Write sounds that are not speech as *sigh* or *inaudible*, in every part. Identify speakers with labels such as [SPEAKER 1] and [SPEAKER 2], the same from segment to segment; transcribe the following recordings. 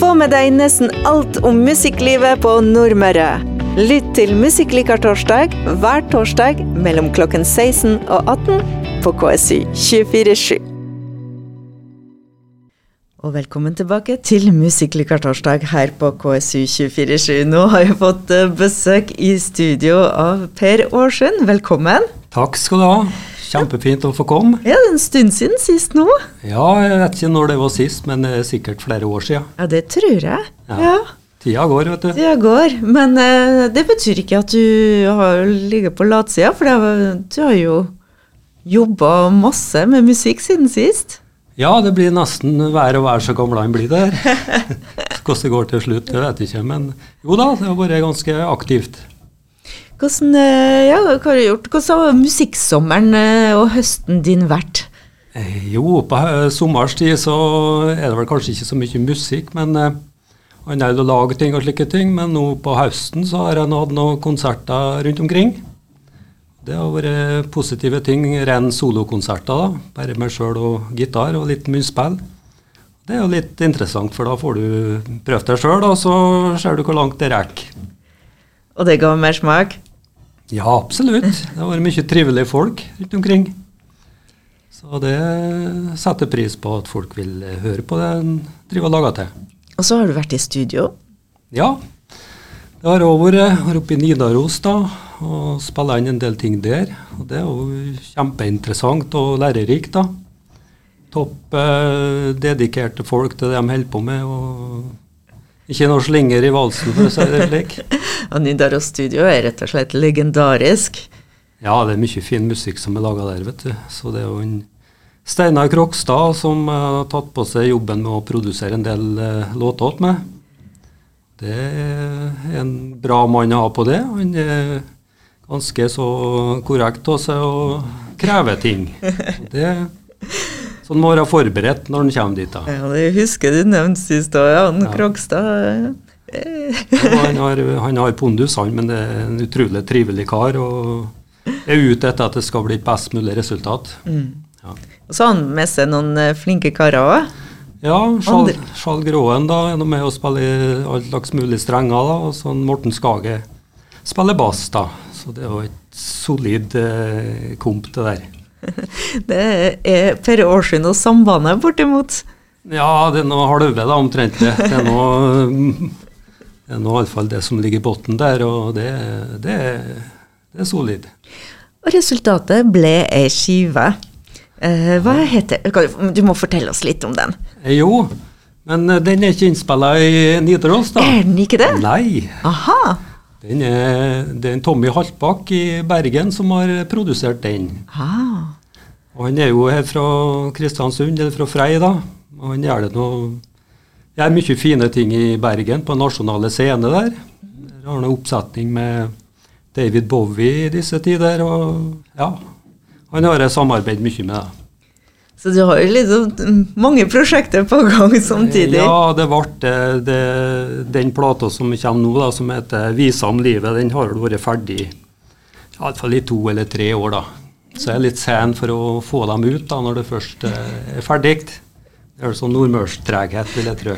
[SPEAKER 1] Få med deg nesten alt om musikklivet på Nordmøre. Lytt til Musikklikertorsdag hver torsdag mellom klokken 16 og 18 på KSU 247. Og velkommen tilbake til Musikklikertorsdag her på KSU 247. Nå har jeg fått eh, besøk i studio av Per Aarsund. Velkommen.
[SPEAKER 2] Takk skal du ha. Kjempefint å få komme.
[SPEAKER 1] Ja, det er en stund siden sist nå.
[SPEAKER 2] Ja, jeg vet ikke når det var sist, men det er sikkert flere år siden.
[SPEAKER 1] Ja, det tror jeg.
[SPEAKER 2] Ja.
[SPEAKER 1] Ja,
[SPEAKER 2] Tida går, vet du.
[SPEAKER 1] Tida går. Men uh, det betyr ikke at du har ligget på latsida, for det du har jo jobba masse med musikk siden sist.
[SPEAKER 2] Ja, det blir nesten hver og hver så gammel han blir der. *laughs* Hvordan det går til slutt, det vet jeg ikke, men jo da, det har vært ganske aktivt.
[SPEAKER 1] Hvordan, eh, ja, hva har du gjort? Hvordan har musikksommeren eh, og høsten din vært?
[SPEAKER 2] Eh, Jo, på sommerstid så er det vel kanskje ikke så mye musikk, men er jo å lage ting og slike ting. Men nå på høsten så har han hatt noen konserter rundt omkring. Det har vært positive ting, ren solokonserter, da. Bare meg sjøl og gitar og litt munnspill. Det er jo litt interessant, for da får du prøvd deg sjøl, og så ser du hvor langt det rekker.
[SPEAKER 1] Og det ga mer smak?
[SPEAKER 2] Ja, absolutt. Det har vært mye trivelige folk rundt omkring. Så det setter pris på at folk vil høre på det en driver og lager til.
[SPEAKER 1] Og så har du vært i studio.
[SPEAKER 2] Ja, det har òg vært har oppe i Nidaros da, og spilla inn en del ting der. Og det er jo kjempeinteressant og lærerikt. da. Topp eh, dedikerte folk til det de holder på med. og Ikke noe slinger i valsen, for å si det slik. *laughs*
[SPEAKER 1] Og Nidaros Studio er rett og slett legendarisk.
[SPEAKER 2] Ja, det er mye fin musikk som er laga der, vet du. Så det er jo en Steinar Krokstad som eh, har tatt på seg jobben med å produsere en del uh, låter til meg. Det er en bra mann å ha på det. Han er ganske så korrekt av seg og krever ting. *laughs* Det, sånn må være forberedt når han kommer dit. da.
[SPEAKER 1] Ja, det husker du nevnte sist òg, ja. Han
[SPEAKER 2] Ja.
[SPEAKER 1] Krogstad.
[SPEAKER 2] han har, han har pondus, han, men det er en utrolig trivelig kar. Og er ute etter at det skal bli et best mulig resultat. Ja.
[SPEAKER 1] Og så har han med seg noen eh, flinke karer òg.
[SPEAKER 2] Ja, Skjal,
[SPEAKER 1] Andre.
[SPEAKER 2] Gråen da, er med å spille alt all slags mulig strenger. da, Og så Morten Skage spiller bass, da. Så det er jo et solid eh, komp, det der. *laughs*
[SPEAKER 1] Det er Per Aarsund og Sambandet, bortimot.
[SPEAKER 2] Ja, det er noe halve, da, omtrent. Det er nå det er nå *laughs* iallfall det som ligger i bunnen der, og det, det, det er solid.
[SPEAKER 1] Og resultatet ble ei skive. Eh, hva heter Du må fortelle oss litt om den.
[SPEAKER 2] Eh, Jo, men eh, den er ikke innspilla i Nidaros, da.
[SPEAKER 1] Er den ikke det?
[SPEAKER 2] Nei.
[SPEAKER 1] Aha.
[SPEAKER 2] Den er, det er en Tommy Haltbakk i Bergen som har produsert den.
[SPEAKER 1] Ah.
[SPEAKER 2] Og han er jo her fra Kristiansund, eller fra Frei, da. Og han gjør det noe er mye fine ting i Bergen, på nasjonale scene der. Der har han en oppsetning med David Bowie i disse tider, og ja. Han har jeg samarbeidet mye med. det.
[SPEAKER 1] Så du har jo liksom mange prosjekter på gang samtidig.
[SPEAKER 2] Ja, det ble det, det, den plata som kommer nå, da, som heter 'Visa om livet', den har vel vært ferdig i hvert fall i to eller tre år. da. Så jeg er litt sen for å få dem ut da, når det først eh, er ferdig. Det er sånn nordmørstreghet, vil jeg tro.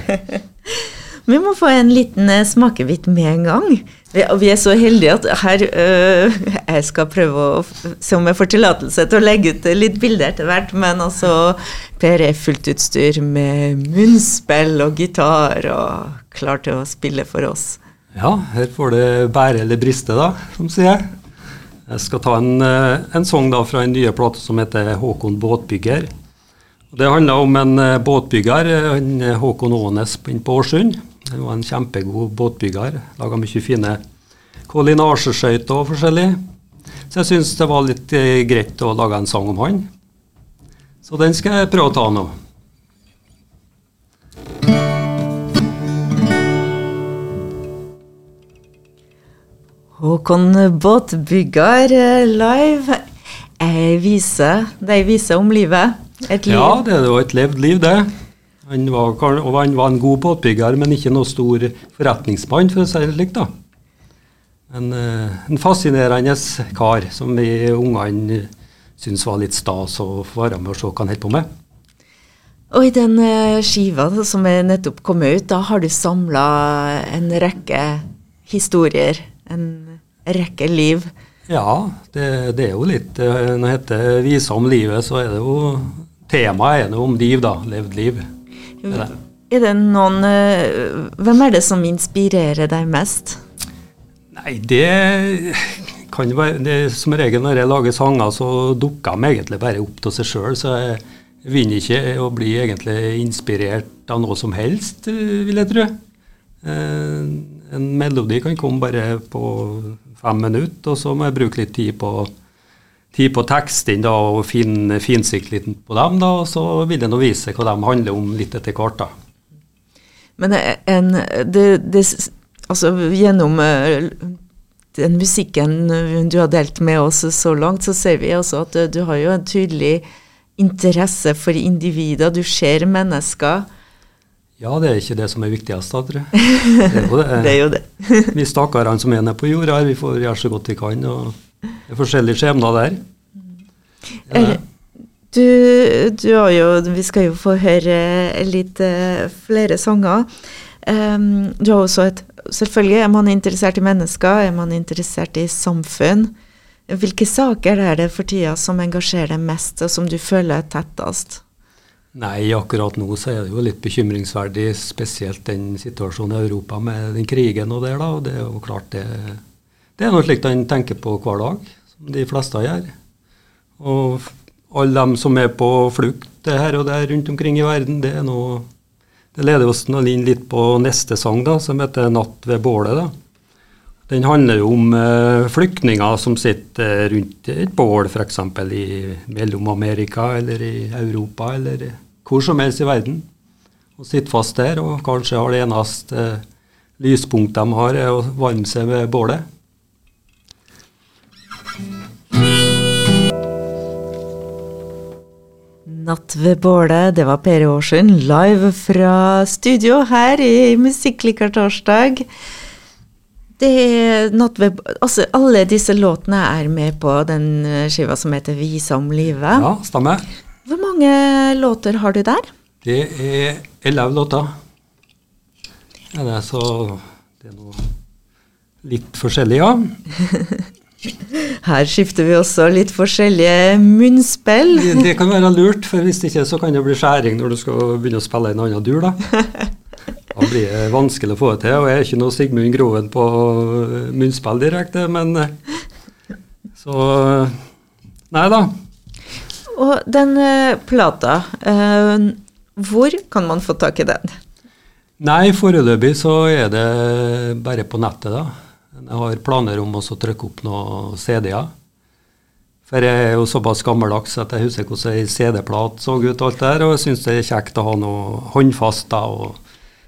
[SPEAKER 2] *laughs*
[SPEAKER 1] Vi må få en liten eh, smakebit med en gang. Vi, er så heldige at her øh, Jeg skal prøve å se om jeg får tillatelse til å legge ut litt bilder etter hvert, men altså Per er fullt utstyr med munnspill og gitar og klar til å spille for oss.
[SPEAKER 2] Ja, her får det bære eller briste, da, som sier. Jeg skal ta en, eh, en sang da fra en nye plate som heter 'Håkon båtbygger'. Det handler om en eh, båtbygger, en eh, Håkon Aanes på- Årsund. Han var en kjempegod båtbygger. Laga mye fine kollinasjeskøyter og forskjellig. Så jeg syns det var litt greit å lage en sang om han. Så den skal jeg prøve å ta nå.
[SPEAKER 1] Håkon Båtbygger eh, live. Jeg viser, de vise om livet. Et liv.
[SPEAKER 2] Ja, det var et levd liv, det. Han var, han var en god båtbygger, men ikke noe stor forretningsmann, for å si det slik. da. En, eh, en fascinerende kar som vi ungene syntes var litt stas å få være med og se hva han holdt på med.
[SPEAKER 1] Og i den eh, skiva som er nettopp kommet ut, da har du samla en rekke historier. En rekke liv.
[SPEAKER 2] Ja, det, det er jo litt eh, Når det heter 'Vise om livet', så er det jo Temaet er noe om liv, da. Levd liv.
[SPEAKER 1] Er, det. er det noen eh, Hvem er det som inspirerer deg mest?
[SPEAKER 2] Nei, det kan jo være det, Som regel når jeg lager sanger, så dukker de egentlig bare opp til seg sjøl. Så jeg vinner ikke å bli egentlig inspirert av noe som helst, vil jeg tro. Eh, en melodi kan komme bare på fem minutter, og så må jeg bruke litt tid på, tid på teksten da, og fin, finsikte litt på dem. Da, og så vil det vise hva de handler om litt etter hvert. da.
[SPEAKER 1] Men en, det, det, altså, gjennom eh, den musikken du har delt med oss så langt, så ser vi også at du har jo en tydelig interesse for individer. Du ser mennesker.
[SPEAKER 2] Ja, det er ikke det som er viktigst, da, tror jeg. *laughs* Det er jo det.
[SPEAKER 1] det, er jo det. *laughs*
[SPEAKER 2] vi stakkarene som er nede på jorda, vi får gjøre så godt vi kan. og Det er forskjellige skjebner der.
[SPEAKER 1] Ja. Du, du, har jo Vi skal jo få høre litt uh, flere sanger. Um, du har også et Selvfølgelig er man interessert i mennesker, er man interessert i samfunn. Hvilke saker er det for tida som engasjerer deg mest, og som du føler er tettest?
[SPEAKER 2] Nei, akkurat nå så er det jo litt bekymringsverdig, spesielt den situasjonen i Europa med den krigen og der, da. Og det er jo klart det Det er noe slikt en tenker på hver dag, som de fleste gjør. Og alle dem som er på flukt her og der rundt omkring i verden, det er noe Det leder oss nå inn litt på neste sang, da, som heter 'Natt ved bålet'. da. Den handler jo om eh, flyktninger som sitter rundt et bål, f.eks. i Mellom-Amerika eller i Europa eller hvor som helst i verden. Og sitter fast der og kanskje har det eneste lyspunktet lyspunkt de har, er å varme seg ved bålet.
[SPEAKER 1] Natt ved bålet, det var Per Aarsund live fra studio her i Musikkliker torsdag. Ved, altså, alle disse låtene er med på den eh, skiva som heter 'Visa om livet'.
[SPEAKER 2] Ja, stemmer.
[SPEAKER 1] Hvor mange låter har du der?
[SPEAKER 2] Det er elleve låter. Ja, det er så Det er noe litt forskjellig, ja. *laughs*
[SPEAKER 1] Her skifter vi også litt forskjellige munnspill.
[SPEAKER 2] Det, det kan være lurt, for hvis ikke så kan det bli skjæring når du skal begynne å spille en annen dur, da. *laughs* Da blir det vanskelig å få det til. Og jeg er ikke noe Sigmund Groven på munnspill direkte, men Så Nei da.
[SPEAKER 1] Og den plata, hvor kan man få tak i den?
[SPEAKER 2] Nei, foreløpig så er det bare på nettet, da. Jeg har planer om å trykke opp noen CD-er. For jeg er jo såpass gammeldags at jeg husker hvordan ei CD-plat så ut, alt der, og jeg syns det er kjekt å ha noe håndfast da, og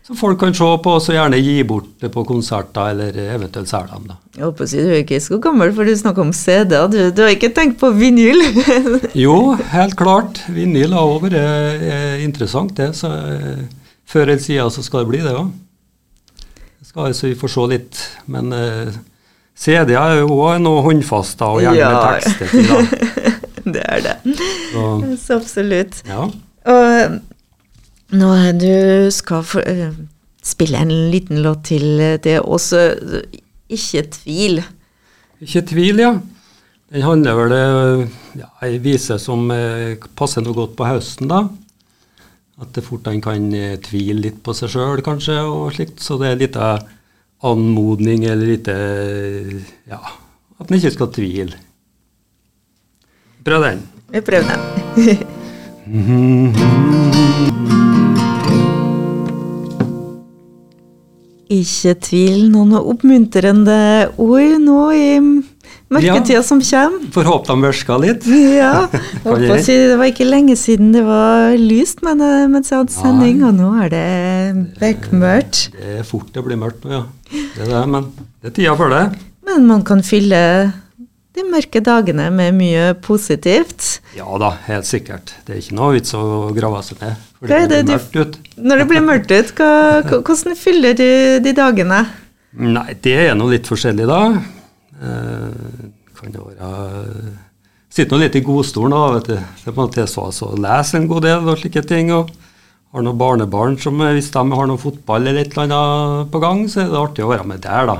[SPEAKER 2] så folk kan se på, og så gjerne gi bort det på konserter, eller eventuelt selge dem. da.
[SPEAKER 1] Jeg håper si Du er ikke så gammel, for du snakker om CD. Du, du har ikke tenkt på vinyl? *laughs*
[SPEAKER 2] jo, helt klart. Vinyl har òg vært eh, interessant, det. Så eh, før eller siden så skal det bli det òg. Altså vi får se litt. Men eh, CD er jo òg noe håndfast da, og gjerne ja. med tekster til. da. *laughs*
[SPEAKER 1] det er det. Så, så absolutt.
[SPEAKER 2] Ja.
[SPEAKER 1] Og når du skal for, uh, spille en liten låt til, eh, det også uh, Ikke tvil.
[SPEAKER 2] Ikke tvil, ja. Den handler vel ja, ei vise som passer noe godt på høsten, da. At det fort en kan tvile litt på seg sjøl, kanskje, og slikt. Så det er litt anmodning, eller litt Ja, at en ikke skal tvile. Prøv den.
[SPEAKER 1] Vi prøver den. *laughs* Ikke tvil. Noen oppmuntrende ord nå i mørketida ja, som kommer.
[SPEAKER 2] Får håpe de virka litt.
[SPEAKER 1] Ja. *laughs* Si, det var ikke lenge siden det var lyst men, eh, mens jeg hadde sending, Nei. og nå er det bekmørkt.
[SPEAKER 2] Det er fort det blir mørkt nå, ja. Det er det, men det er tida for det.
[SPEAKER 1] Men man kan fylle de mørke dagene med mye positivt.
[SPEAKER 2] Ja da, helt sikkert. Det er ikke noe vits å grave seg ned. For det, det blir mørkt ut.
[SPEAKER 1] Når det blir mørkt ut, hva, hvordan fyller du de dagene?
[SPEAKER 2] Nei, det er nå litt forskjellig, da. Eh, kan jo være Sitte nå litt i godstolen, da. vet du. Det er på en måte så, å lese en god del og slike ting. og har noen barnebarn som eh, hvis de har noe fotball eller et eller annet på gang, så er det artig å være med der, da.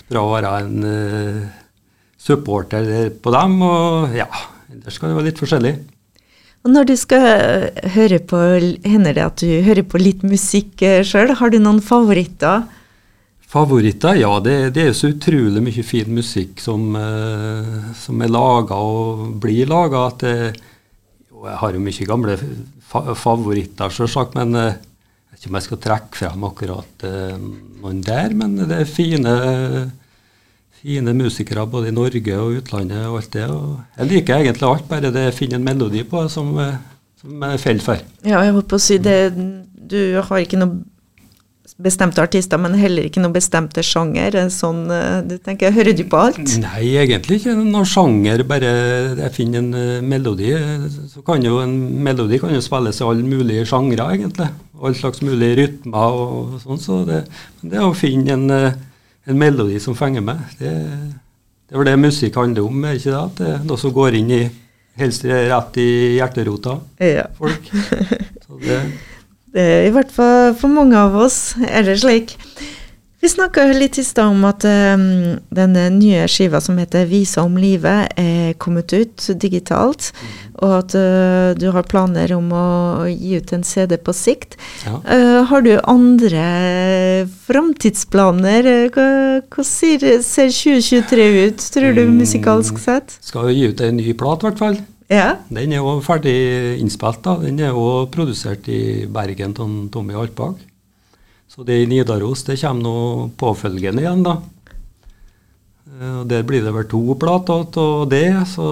[SPEAKER 2] Så bra å være en uh, supporter på dem, og ja, ellers skal det være litt forskjellig.
[SPEAKER 1] Og når du skal høre på, hender det at du hører på litt musikk sjøl? Har du noen favoritter?
[SPEAKER 2] Favoritter? Ja, det, det, er så utrolig mye fin musikk som, uh, som er laga og blir laga. Jeg har jo mye gamle favoritter, selvsagt, men uh, jeg vet ikke om jeg skal trekke frem akkurat noen der. Men det er fine, fine musikere både i Norge og utlandet og alt det. Og jeg liker egentlig alt, bare det finner en melodi på som, som jeg faller for.
[SPEAKER 1] Ja, jeg holdt på å si det. Du har ikke noe bestemte artister, men heller ikke noen bestemte sjanger? Sånn, du tenker, Hører du på alt?
[SPEAKER 2] Nei, egentlig ikke noen sjanger. Bare jeg finner en melodi. Så kan jo en melodi kan jo spilles i alle mulige sjangre, egentlig. All slags mulige rytmer og sånn. Så det, det å finne en, en, melodi som fenger meg, det, det er vel det musikk handler om, er ikke det? At det er noe som går inn i Helst rett i hjerterota.
[SPEAKER 1] Ja.
[SPEAKER 2] Folk. *laughs* Så det
[SPEAKER 1] det, I hvert fall for mange av oss er det slik. Vi snakka litt i stad om at um, denne nye skiva som heter 'Visa om livet', er kommet ut digitalt. Og at uh, du har planer om å gi ut en CD på sikt. Ja. Uh, har du andre framtidsplaner? Hva ser, ser 2023 ut, tror du, musikalsk sett?
[SPEAKER 2] Skal vi gi ut en ny plat, i hvert fall.
[SPEAKER 1] Ja.
[SPEAKER 2] Den er jo ferdig innspilt. da. Den er jo produsert i Bergen av Tommy Alpag. Så det i Nidaros det kommer nå påfølgende igjen, da. Eh, og Der blir det vel to plater av det, så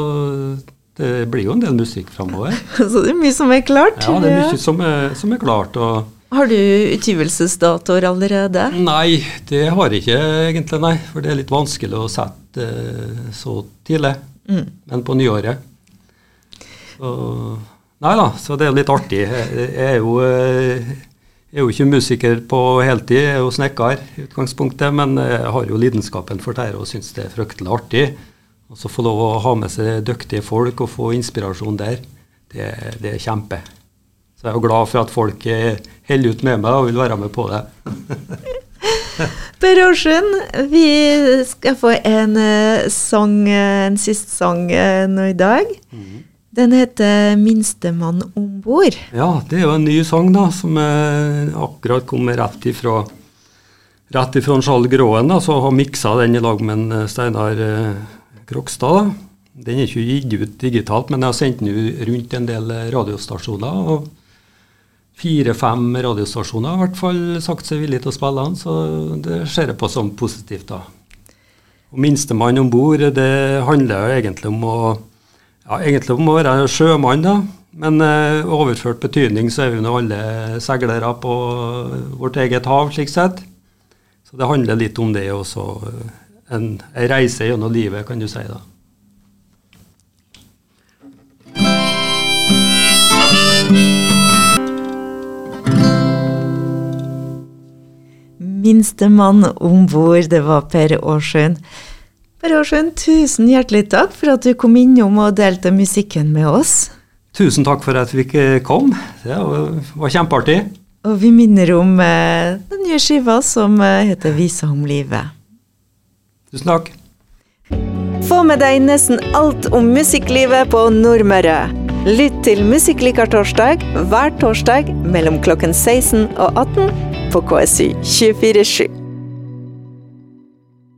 [SPEAKER 2] det blir jo en del musikk framover. *laughs*
[SPEAKER 1] så det er mye som er klart?
[SPEAKER 2] Ja, det er mye som er, som er klart. og
[SPEAKER 1] har du utgivelsesdatoer allerede?
[SPEAKER 2] Nei, det har jeg ikke egentlig, nei. For det er litt vanskelig å sette uh, så tidlig. Mm. Men på nyåret. Så, nei da, så det er litt artig. Jeg er jo, eh, jeg er jo ikke musiker på heltid, jeg er jo snekker i utgangspunktet, men jeg har jo lidenskapen for dette og syns det er fryktelig artig. Og så få lov å ha med seg dyktige folk og få inspirasjon der, det, det er kjempe. Så jeg er jo glad for at folk holder ut med meg og vil være med på det. *laughs*
[SPEAKER 1] Per Årsund, vi skal få en uh, sang, en siste sang uh, nå i dag. Mm. Den heter 'Minstemann om bord'.
[SPEAKER 2] Ja, det er jo en ny sang da, som akkurat kommer rett ifra rett ifra Skjold Gråen, da, så har miksa den i lag med eh, Steinar eh, Krokstad. Den er ikke gitt ut digitalt, men jeg har sendt den rundt en del eh, radiostasjoner. og Fire-fem radiostasjoner har i hvert fall sagt seg villige til å spille den, så det ser jeg på som positivt. da. Og 'Minstemann om bord' handler jo egentlig om å ja, Egentlig må være sjømann, da. Men eh, overført betydning så er vi nå alle seilere på vårt eget hav, slik sett. Så det handler litt om det også. En, en reise gjennom livet, kan du si. da.
[SPEAKER 1] Minstemann om bord, det var Per Aarsjøen. Rosjen, tusen hjertelig takk for at du kom innom og delte musikken med oss.
[SPEAKER 2] Tusen takk for at vi kom. Det var kjempeartig.
[SPEAKER 1] Og vi minner om eh, den nye skiva som eh, heter 'Visa om livet'.
[SPEAKER 2] Tusen takk.
[SPEAKER 1] Få med deg nesten alt om musikklivet på Nordmøre. Lytt til Musikklikar torsdag hver torsdag mellom klokken 16 og 18 på KSU 247.